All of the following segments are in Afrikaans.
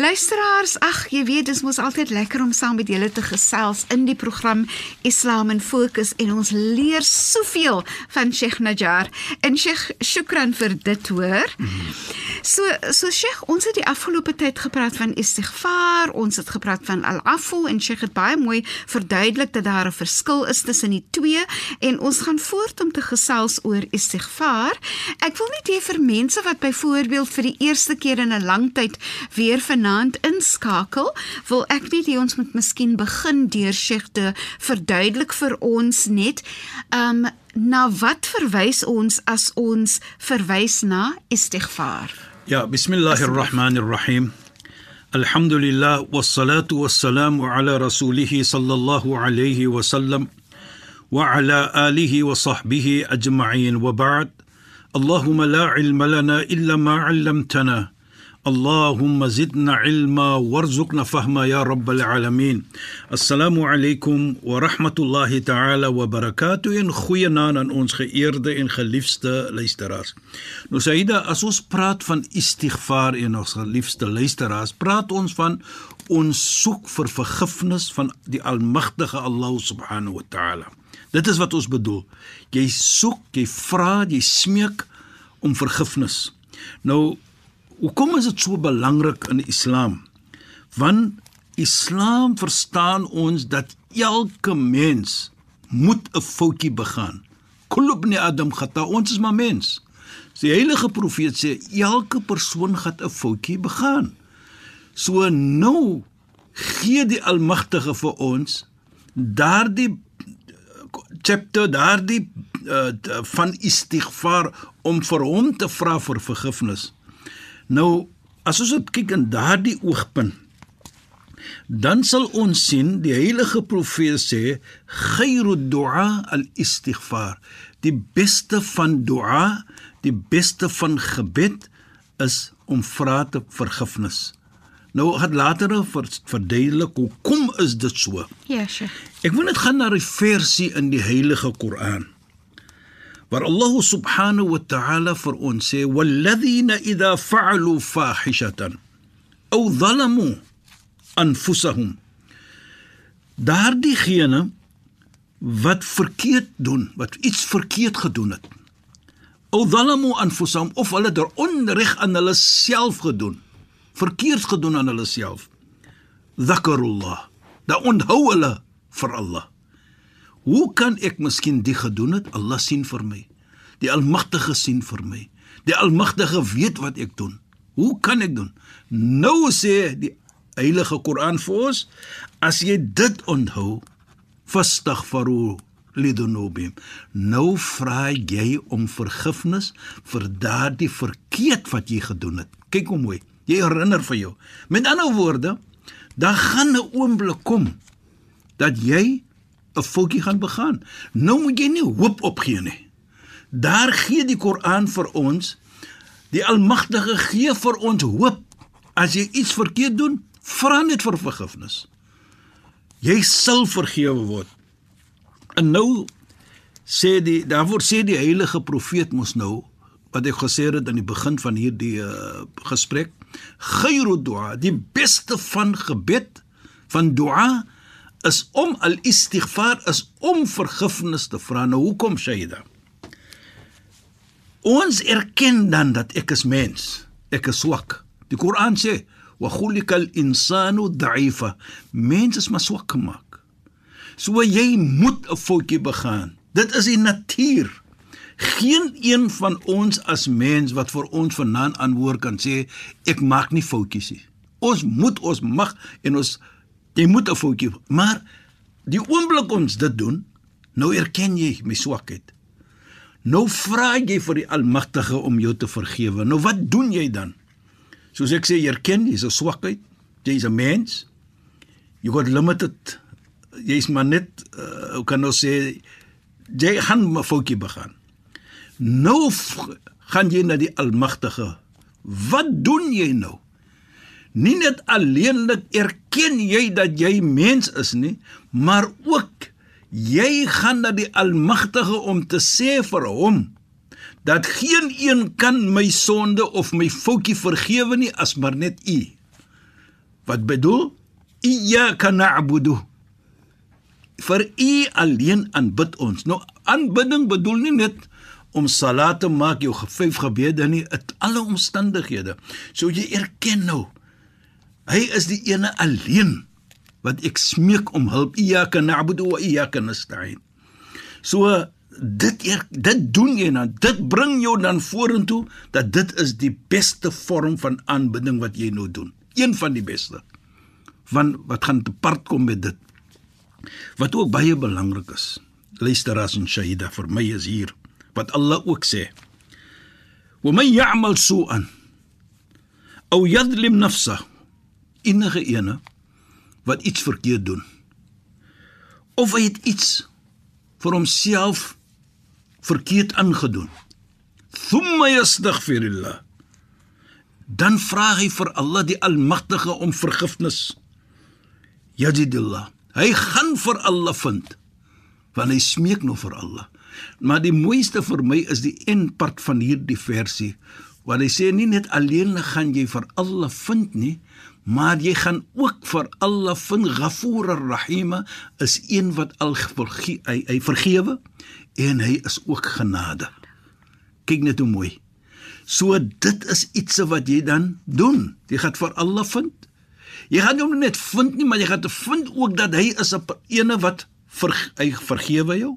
Luisteraars, ag, jy weet, dit is altyd lekker om saam met julle te gesels in die program Islam in Fokus en ons leer soveel van Sheikh Najjar. En Sheikh, shukran vir dit, hoor. So, so Sheikh, ons het die afgelope tyd gepraat van istighfar, ons het gepraat van al-afu en Sheikh het baie mooi verduidelik dat daar 'n verskil is tussen die twee en ons gaan voort om te gesels oor istighfar. Ek wil net hê vir mense wat byvoorbeeld vir die eerste keer in 'n lang tyd weer van vanaand inskakel, wil ek net hê ons moet miskien begin deur Sheikh te verduidelik vir ons net um na wat verwys ons as ons verwys na istighfar. Ja, bismillahirrahmanirrahim. Alhamdulillah wassalatu wassalamu ala rasulih sallallahu alayhi wa sallam wa ala alihi wa sahbihi ajma'in wa ba'd. اللهم لا علم لنا الا ما علمتنا اللهم زدنا علما وارزقنا فهما يا رب العالمين السلام عليكم ورحمه الله تعالى وبركاته en goeienaand aan ons geëerde en geliefde luisteraars. Nou Saida, as ons praat van istighfar en ons geliefde luisteraars, praat ons van ons soek vir vergifnis van die almagtige Allah subhanahu wa ta'ala. Dit is wat ons bedoel. Jy soek, jy vra, jy smeek om vergifnis. Nou Hoekom is dit so belangrik in Islam? Want Islam verstaan ons dat elke mens moet 'n foutjie begaan. Kulubni Adam khata, ons is maar mens. Die heilige profeet sê elke persoon gaan 'n foutjie begaan. So nou gee die Almagtige vir ons daardie chapter daardie uh, van istighfar om vir hom te vra vir vergifnis. Nou as ons dit kyk in daardie oogpunt dan sal ons sien die heilige profeet sê khairu du'a al-istighfar. Die beste van du'a die beste van gebed is om vra te vergifnis nou het later verduidelik hoekom is dit so. Ja sure. Ek wil net gaan na die versie in die heilige Koran waar Allah subhanahu wa ta'ala vir ons sê walladhina idha fa'alu fahishatan aw zalamu anfusahum. Daardiegene wat verkeerd doen wat iets verkeerd gedoen het aw zalamu anfusahum of hulle der onreg aan hulle self gedoen verkeerd gedoen aan hulle self zakarullah da onthou hulle vir Allah Hoe kan ek miskien die gedoen het? Allah sien vir my. Die Almagtige sien vir my. Die Almagtige weet wat ek doen. Hoe kan ek doen? Nou sê die Heilige Koran vir ons, as jy dit onthou, fastaghfiru lidunubim. Nou vra jy om vergifnis vir daardie verkeerd wat jy gedoen het. Kyk hoe mooi. Jy herinner vir jou. Met ander woorde, dan gaan 'n oomblik kom dat jy 'n foutjie gaan begaan. Nou moet jy nie hoop opgee nie. Daar gee die Koran vir ons die Almagtige gee vir ons hoop. As jy iets verkeerd doen, vra net vir vergifnis. Jy sal vergewe word. En nou sê die daarvoor sê die heilige profeet mos nou wat hy gesê het aan die begin van hierdie uh, gesprek, khairu du'a, die beste van gebed van du'a is om al-istighfar is om vergifnis te vra. Nou hoekom Shaida? Ons erken dan dat ek is mens. Ek is swak. Die Koran sê: "Wa khuliqal insanu da'ifa." Mens is maar swak gemaak. So jy moet 'n foutjie begaan. Dit is die natuur. Geen een van ons as mens wat vir ons vanaand antwoord kan sê ek maak nie foutjies nie. Ons moet ons mag en ons Jy moet 'n foutjie, maar die oomblik ons dit doen, nou erken jy my swakheid. Nou vra jy vir die Almagtige om jou te vergewe. Nou wat doen jy dan? Soos ek sê, jy erken jy's 'n swakheid. Jy's 'n mens. You got limited. Jy's maar net uh, hoe kan ons sê jy gaan 'n foutjie begaan. Nou gaan jy na die Almagtige. Wat doen jy nou? Nie net alleenlik erken jy dat jy mens is nie, maar ook jy gaan na die Almagtige om te sê vir hom dat geen een kan my sonde of my foutjie vergewe nie as maar net U. Wat bedoel? Iyyaka na'budu. Vir U alleen aanbid ons. Nou aanbidding bedoel nie net om salat te maak jou vyf gebede nie in alle omstandighede. So jy erken nou hy is die ene alleen wat ek smeek om hulp. Iyyaka na'budu wa iyyaka nasta'in. So dit dit doen jy dan dit bring jou dan vorentoe dat dit is die beste vorm van aanbidding wat jy nou doen. Een van die beste. Van wat gaan te part kom met dit. Wat ook baie belangrik is. Luister as en Shahida vir my is hier wat Allah ook sê. Wa man ya'mal su'an aw yadhlim nafsa enige ene wat iets verkeerd doen of hy het iets vir homself verkeerd aangedoen. Thumma yastaghfirullah. Dan vra hy vir Allah die Almagtige om vergifnis. Yajidillah. Hy gaan vir Allah vind. Want hy smeek nou vir Allah. Maar die mooiste vir my is die een part van hierdie versie waar hy sê nie net alleen gaan jy vir Allah vind nie, maar jy gaan ook vir Allah vind Ghafoor ar-Rahim is een wat al verge hy, hy vergewe en hy is ook genade. Kyk net hoe mooi. So dit is iets wat jy dan doen. Jy gaan vir Allah vind. Jy gaan hom net vind nie, maar jy gaan te vind ook dat hy is 'n ene wat ver, hy vergewe jou.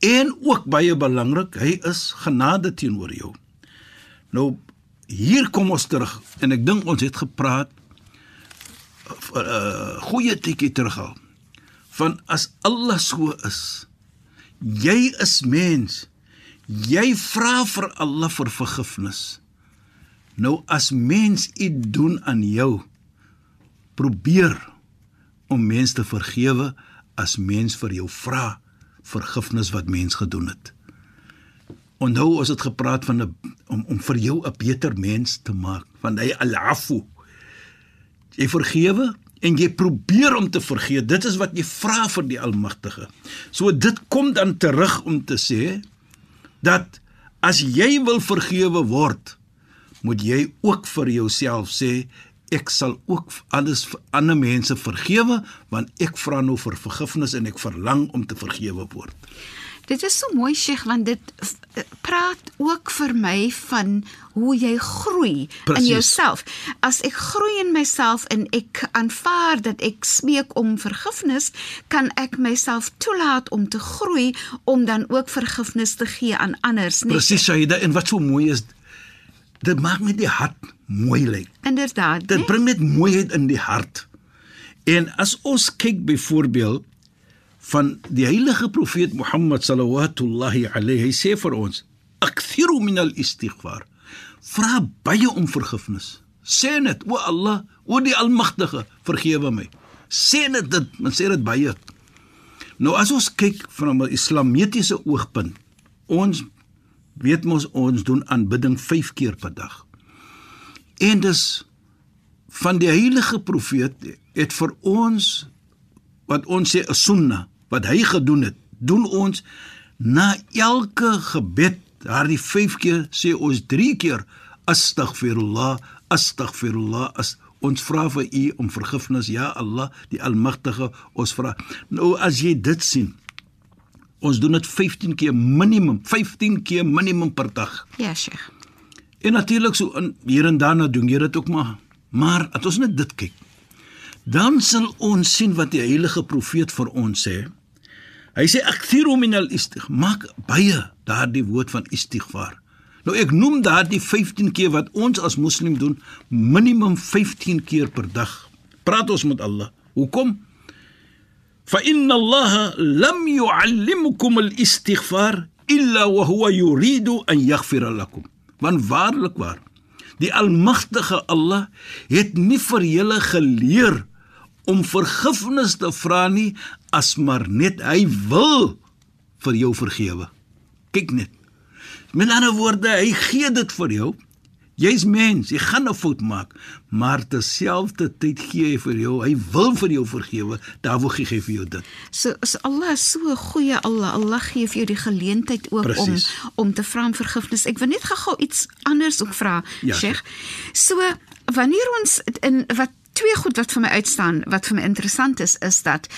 En ook baie belangrik, hy is genade teenoor jou. Nou hier kom ons terug en ek dink ons het gepraat uh, uh, goeie tikkie terug al van as Allah so is Jy is mens. Jy vra vir Allah vir vergifnis. Nou as mens iets doen aan jou, probeer om mens te vergewe as mens vir jou vra vergifnis wat mens gedoen het. Onthou ons het gepraat van 'n om om vir jou 'n beter mens te maak, van hy al-afu. Jy vergewe en jy probeer om te vergeet. Dit is wat jy vra vir die Almagtige. So dit kom dan terug om te sê dat as jy wil vergewe word, moet jy ook vir jouself sê ek sal ook alles vir ander mense vergewe want ek vra nou vir vergifnis en ek verlang om te vergewe word. Dit is so mooi Sheikh want dit praat ook vir my van hoe jy groei Precies. in jouself. As ek groei in myself en ek aanvaar dat ek smeek om vergifnis, kan ek myself toelaat om te groei om dan ook vergifnis te gee aan anders, nee. Presies, Shaida, en wat so mooi is, dit maak net die hart mooi lyk. Inderdaad. Dit nee? bring net mooiheid in die hart. En as ons kyk byvoorbeeld van die heilige profeet Mohammed sallallahu alayhi hy sê vir ons akthiru min al-istighfar vra baie om vergifnis. Sê net o Allah o die almagtige vergewe my. Sê net dit men sê dit baie. Nou as ons kyk van 'n islamitiese oogpunt ons weet mos ons doen aanbidding 5 keer per dag. En dis van die heilige profeet het vir ons wat ons sê 'n sunnah wat hy gedoen het, doen ons na elke gebed, daardie 5 keer sê ons 3 keer astaghfirullah, astaghfirullah, as ons vra vir u om vergifnis, ja Allah, die almagtige, ons vra. Nou as jy dit sien, ons doen dit 15 keer minimum, 15 keer minimum per dag. Ja, Sheikh. En natuurlik so in hier en daar nou doen jy dit ook maar. Maar as ons net dit kyk, dan sal ons sien wat die heilige profeet vir ons sê. Hy sê akthiru min al-istighfar. Maak baie daardie woord van istighfar. Nou ek noem daardie 15 keer wat ons as moslim doen, minimum 15 keer per dag. Praat ons met Allah. Hoekom? Fa inna Allah lam yu'allimukum al-istighfar illa wa huwa yuridu an yaghfira lakum. Want waarlik waar, die almagtige Allah het nie vir julle geleer om vergifnis te vra nie as maar net hy wil vir jou vergewe. Kyk net. Met ander woorde, hy gee dit vir jou. Jy's mens, jy gaan 'n fout maak, maar terselfdertyd gee hy vir jou, hy wil vir jou vergewe, daarvoor gee hy vir jou dit. So, so Allah so 'n goeie Allah. Allah gee vir jou die geleentheid ook Presies. om om te vra om vergifnis. Ek wil net gou-gou iets anders ook vra, Ja, Sheikh. So wanneer ons in wat twee goed wat vir my uitstaan wat vir my interessant is is dat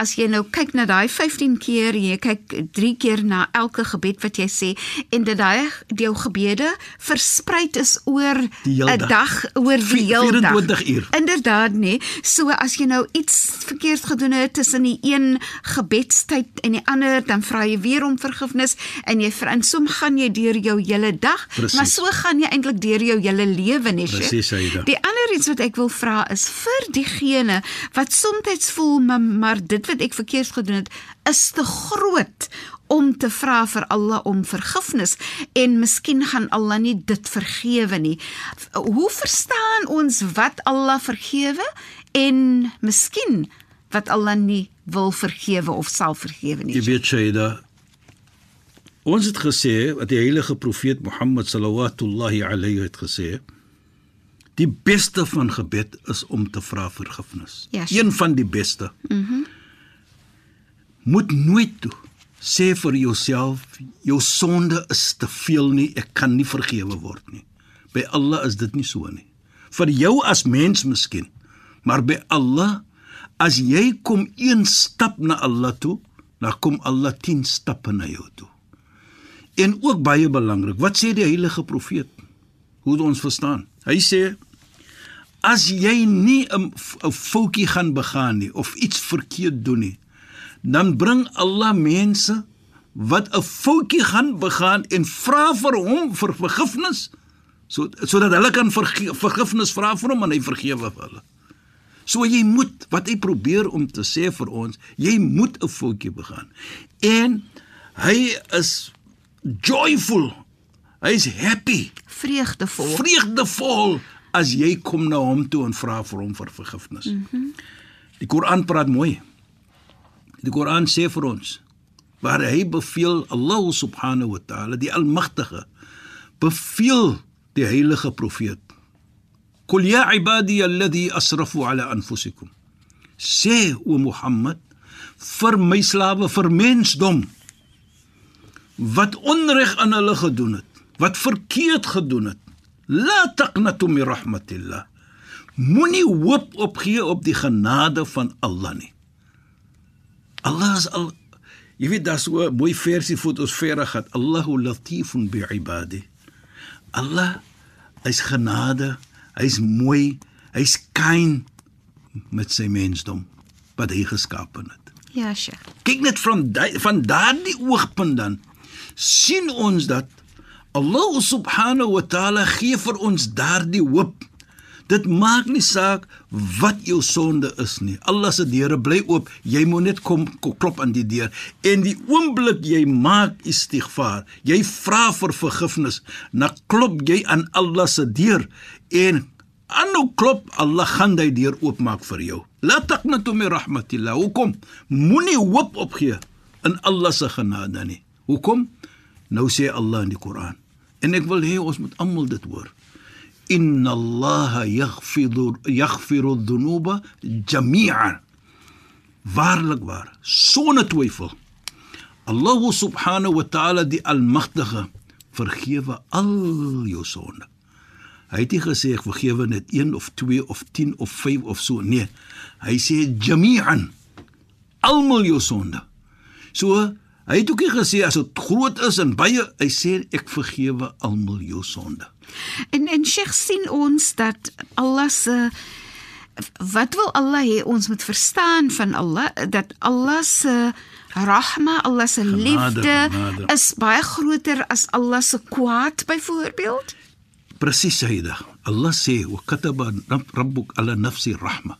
as jy nou kyk na daai 15 keer jy kyk 3 keer na elke gebed wat jy sê en dit daai jou gebede versprei is oor 'n dag. dag oor die hele dag 24 uur. Inderdaad nê. So as jy nou iets verkeerd gedoen het tussen die een gebedstyd en die ander, dan vra jy weer om vergifnis en jy vra en som gaan jy deur jou hele dag, Presies. maar so gaan jy eintlik deur jou hele lewe nê. Sheikh. Presies, Aida. Die ander iets wat ek wil vra is vir diegene wat soms voel maar, dit wat ek verkeerd gedoen het is te groot om te vra vir Allah om vergifnis en miskien gaan Allah nie dit vergewe nie. Hoe verstaan ons wat Allah vergewe en miskien wat Allah nie wil vergewe of sal vergewe nie? Jy weet Shaida, ons het gesê wat die heilige profeet Mohammed sallallahu alayhi het gesê, die beste van gebed is om te vra vergifnis. Ja, sure. Een van die beste. Mhm. Mm Moet nooit toe sê vir jouself jou sonde is te veel nie, ek kan nie vergewe word nie. By Allah is dit nie so nie. Vir jou as mens miskien, maar by Allah as jy kom een stap na Allah toe, dan kom Allah 10 stappe na jou toe. En ook baie belangrik, wat sê die heilige profeet? Hoe ons verstaan? Hy sê as jy nie 'n foutjie gaan begaan nie of iets verkeerd doen nie, dan bring Allah mense wat 'n foutjie gaan begaan en vra vir hom vir vergifnis so sodat hulle kan verge, vergifnis vra vir hom en hy vergewe hulle. So jy moet wat hy probeer om te sê vir ons, jy moet 'n foutjie begaan. En hy is joyful. Hy's happy, Vreugdevol. vreugdevol as jy kom na hom toe en vra vir hom vir vergifnis. Mm -hmm. Die Koran praat mooi. Die Koran sê vir ons waar hy beveel Allah subhanahu wa ta'ala, die almagtige, beveel die heilige profeet Qul ya ibadi alladhi asrafu ala anfusikum. Sê o Mohammed vir my slawe vir mensdom wat onreg aan hulle gedoen het, wat verkeerd gedoen het. La taqnatu min rahmatillah. Moenie hoop opgee op die genade van Allah nie. Allah is al Jy weet daar's so 'n mooi versie vir ons verder gehad. Allahu latifun bi ibadi. Allah is genade, hy's mooi, hy's kind met sy mensdom wat hy geskaap het. Ja, Sheikh. Kyk net van die, van daardie oogpunt dan sien ons dat Allah subhanahu wa taala gee vir ons daardie hoop. Dit maak nie saak wat jou sonde is nie. Allah se deure bly oop. Jy moet net kom, kom klop aan die deur en die oomblik jy maak istighfar, jy vra vir vergifnis, dan klop jy aan Allah se deur en aanhou klop, Allah gaan die deur oopmaak vir jou. La taqnatu min rahmatillah. Hoekom? Moenie hoop opgee in Allah se genade nie. Hoekom? Nou sê Allah in die Koran. En ek wil hê ons moet almal dit hoor. Inna Allah yaghfiru yaghfiru dhunuba jami'an. Waarlik waar, sonder twyfel. Allah subhanahu wa ta'ala die almagtige vergewe al jou sonde. Hy het nie gesê ek vergewe net 1 of 2 of 10 of 5 of so nee. Hy sê jami'an almal jou sonde. So hy het ook nie gesê as dit groot is en baie hy sê ek vergewe almal jou sonde. En en Sheikh sien ons dat Allah se wat wil Allah hê ons moet verstaan van Allah dat Allah se rahma, Allah se liefde genade. is baie groter as Allah se kwaad byvoorbeeld. Presies Sayyida. Allah sê wa kataba rabbuk ala nafsi rahma.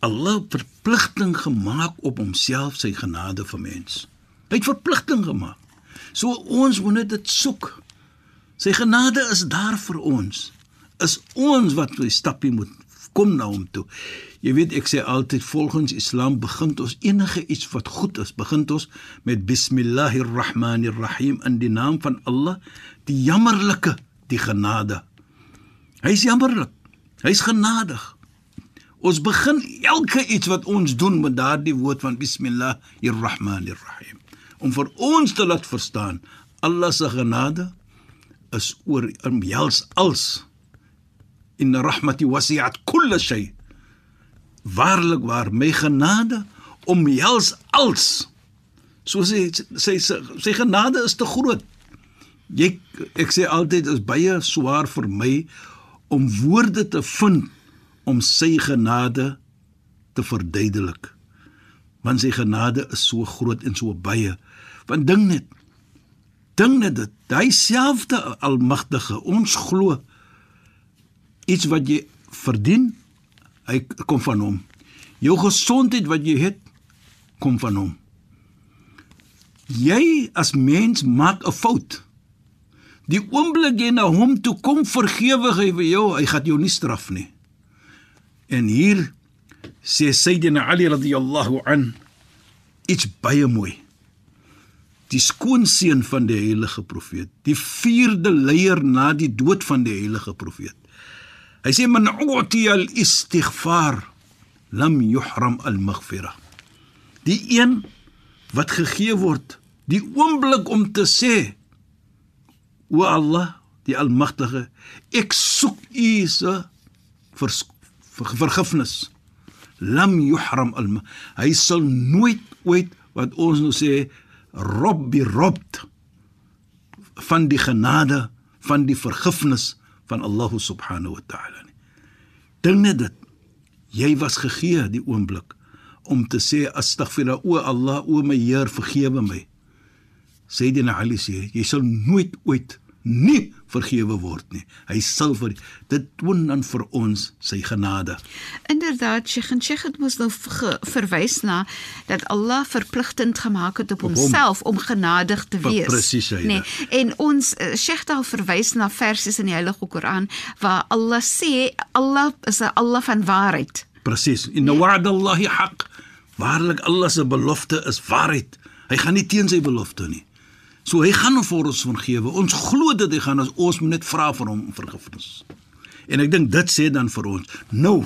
Allah verpligting gemaak op homself sy genade vir mens. Hy het verpligting gemaak. So ons moet net dit soek. Sy genade is daar vir ons. Is ons wat die stappie moet kom na hom toe. Jy weet ek sê altyd volgens Islam begin ons enige iets wat goed is, begin ons met bismillahir rahmanir rahim in die naam van Allah, die jammerlike, die genade. Hy's jammerlik. Hy's genadig. Ons begin elke iets wat ons doen met daardie woord van bismillahirrahmanirrahim om vir ons te laat verstaan Allah se genade is oor omhels als in rahmati wasi'at kull shay. Waarlik waar my genade omhels als. So sê sê sy genade is te groot. Jy ek sê altyd is baie swaar vir my om woorde te vind om sy genade te verduidelik. Want sy genade is so groot en so baie want ding net ding net dit hy selfde almagtige ons glo iets wat jy verdien hy kom van hom. Jou gesondheid wat jy het kom van hom. Jy as mens maak 'n fout. Die oomblik jy na hom toe kom vergewe hy vir jou hy gaan jou nie straf nie. En hier sê Sayyidina Ali radhiyallahu an iets baie mooi die skoonseun van die heilige profeet, die vierde leier na die dood van die heilige profeet. Hy sê man uti al istighfar lam yuhram al maghfira. Die een wat gegee word, die oomblik om te sê o Allah, die almagtige, ek soek U se vergifnis. Lam yuhram al hy sal nooit ooit wat ons nou sê Rabbi Rabt van die genade van die vergifnis van Allah subhanahu wa ta'ala. Dink net dit. Jy was gegee die oomblik om te sê astaghfirullah o Allah o my Heer vergewe my. Sayyidina Ali sê jy sal nooit ooit nie vergewe word nie. Hy sal vir dit toon dan vir ons sy genade. Inderdaad, Sheikh en Sheikh het mos nou verwys na dat Allah verpligtend gemaak het op homself om genadig te wees. Presies. Nee, en ons eh, Sheikh het al verwys na verse in die Heilige Koran waar Allah sê Allah is 'n Allah van waarheid. Presies. Inna wa'dallahi haqq. Waarlik Allah se belofte is waarheid. Hy gaan nie teen sy belofte nie. So hy gaan vir ons vergewe. Ons glo dat hy gaan as ons moet net vra vir hom vergifnis. En ek dink dit sê dan vir ons. Nou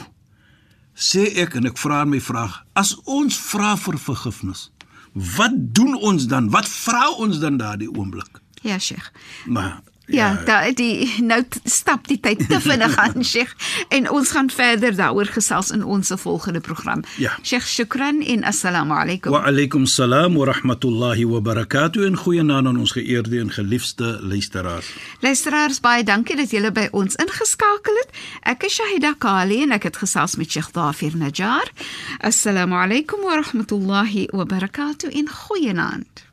sê ek en ek vra my vraag, as ons vra vir vergifnis, wat doen ons dan? Wat vra ons dan daardie oomblik? Ja, Sheikh. Maar Ja, ja, da die nou stap die tyd te vinnig aan Sheikh en ons gaan verder daaroor gesels in ons volgende program. Ja. Sheikh, shukran en assalamu alaykum. Wa alaykum salaam wa rahmatullahi wa barakatuh en goeienaand aan ons geëerde en geliefde luisteraars. Luisteraars, baie dankie dat julle by ons ingeskakel het. Ek is Shahida Kali en ek het gesels met Sheikh Dafir Najjar. Assalamu alaykum wa rahmatullahi wa barakatuh en goeienaand.